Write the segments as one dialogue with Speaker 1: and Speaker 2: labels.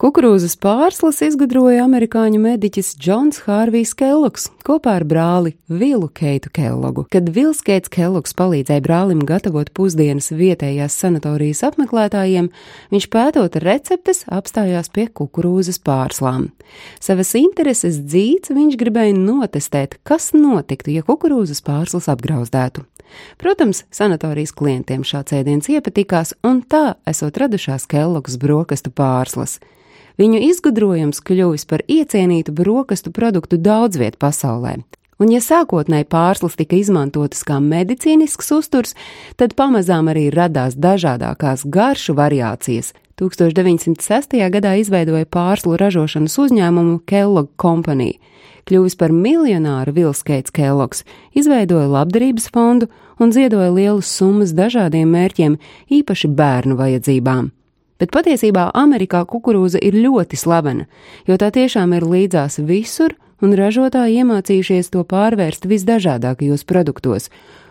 Speaker 1: Kukurūzas pārslas izgudroja amerikāņu mediķis Džons Hārvijs Kellogs kopā ar brāli Vilu Keitu Kellogu. Kad Vils Keits Kellogs palīdzēja brālim gatavot pusdienas vietējās sanatorijas apmeklētājiem, viņš pētot receptes apstājās pie kukurūzas pārslām. Savas intereses dzīts viņš gribēja notestēt, kas notiktu, ja kukurūzas pārslas apgrauzdētu. Protams, sanatorijas klientiem šāds ēdiens iepatikās, un tā esot radušās Kellogs brokastu pārslas. Viņu izgudrojums kļuvis par iecienītu brokastu produktu daudzviet pasaulē. Un, ja sākotnēji pārslas tika izmantotas kā medicīnisks uzturs, tad pamazām arī radās dažādākās garšu variācijas. 1906. gadā izveidoja pārslu ražošanas uzņēmumu Kellogg Company. Kļuvis par miljonāru Vilskeits Kellogs, izveidoja labdarības fondu un ziedoja lielas summas dažādiem mērķiem, īpaši bērnu vajadzībām bet patiesībā Amerikā kukurūza ir ļoti slavena, jo tā tiešām ir līdzās visur, un ražotāji iemācījušies to pārvērst visdažādākajos produktos.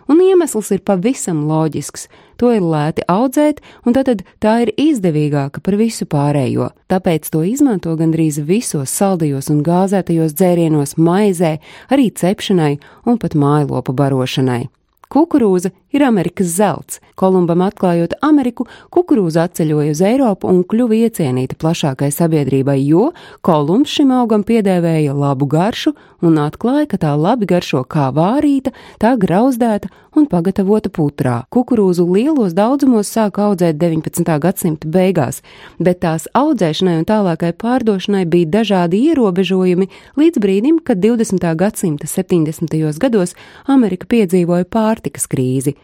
Speaker 1: Un iemesls ir pavisam loģisks. To ir lēti audzēt, un tad tā ir izdevīgāka par visu pārējo. Tāpēc to izmanto gandrīz visos saldajos un gāzētajos dzērienos, maizē, arī cepšanai un pat mājlopu barošanai. Kukurūza ir Amerikas zelts. Kolumbam atklājot Ameriku, kukurūza atceļoja uz Eiropu un kļuva iecienīta plašākai sabiedrībai, jo Kolumbs šim augam piedēvēja labu garšu un atklāja, ka tā labi garšo kā vārīta, tā grauzdēta un pagatavota putrā. Kukurūzu lielos daudzumos sāka audzēt 19. gadsimta beigās, bet tās audzēšanai un tālākai pārdošanai bija dažādi ierobežojumi līdz brīdim, kad 20. gadsimta 70. gados Amerika piedzīvoja pār pārtikas krīzi.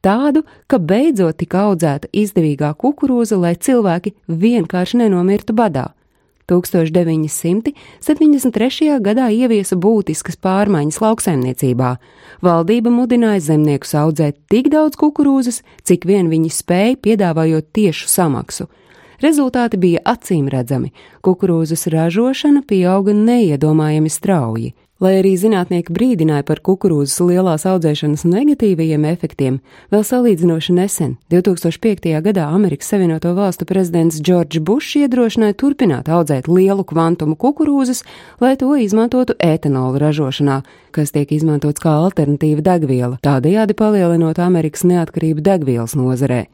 Speaker 1: Tādu, ka beidzot tika audzēta izdevīgā kukurūza, lai cilvēki vienkārši nenomirtu badā. 1973. gadā ieviesa būtiskas pārmaiņas lauksaimniecībā. Valdība mudināja zemniekus audzēt tik daudz kukurūzas, cik vien viņi spēja, piedāvājot tiešu samaksu. Rezultāti bija acīm redzami. Kukurūzas ražošana pieauga neiedomājami strauji. Lai arī zinātnieki brīdināja par kukurūzas lielās audzēšanas negatīvajiem efektiem, vēl salīdzinoši nesen, 2005. gadā Amerikas Savienoto Valstu prezidents Džordžs Bušs iedrošināja turpināt audzēt lielu kvantumu kukurūzas, lai to izmantotu etanolu ražošanā, kas tiek izmantots kā alternatīva degviela, tādējādi palielinot Amerikas neatkarību degvielas nozarē.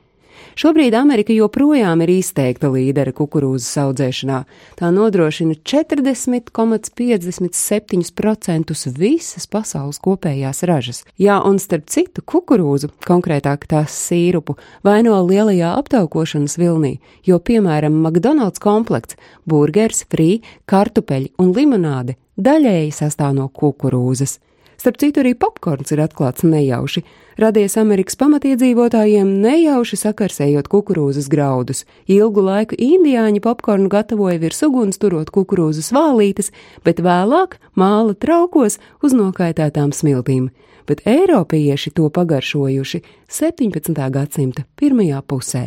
Speaker 1: Šobrīd Amerika joprojām ir izteikta līdere kukurūzas audzēšanā. Tā nodrošina 40,57% visas pasaules kopējās ražas. Jā, un starp citu kukurūzu, konkrētāk tās sīrupu, vaino lielajā aptaukošanas vilnī, jo, piemēram, McDonald's komplekts, burgers, frī, kartupeļi un limonāde daļēji sastāv no kukurūzas. Starp citu, arī popkorns ir atklāts nejauši. Radies Amerikas pamatiedzīvotājiem nejauši sakarsējot kukurūzas graudus. Ilgu laiku indiāņi popkornu gatavoja virs uguns turot kukurūzas vālītes, bet vēlāk māla traukos uz nokaitētām smiltīm. Bet eiropieši to pagaršojuši 17. gadsimta pirmajā pusē.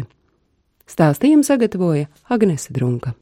Speaker 1: Stāstījumu sagatavoja Agnese Drunka.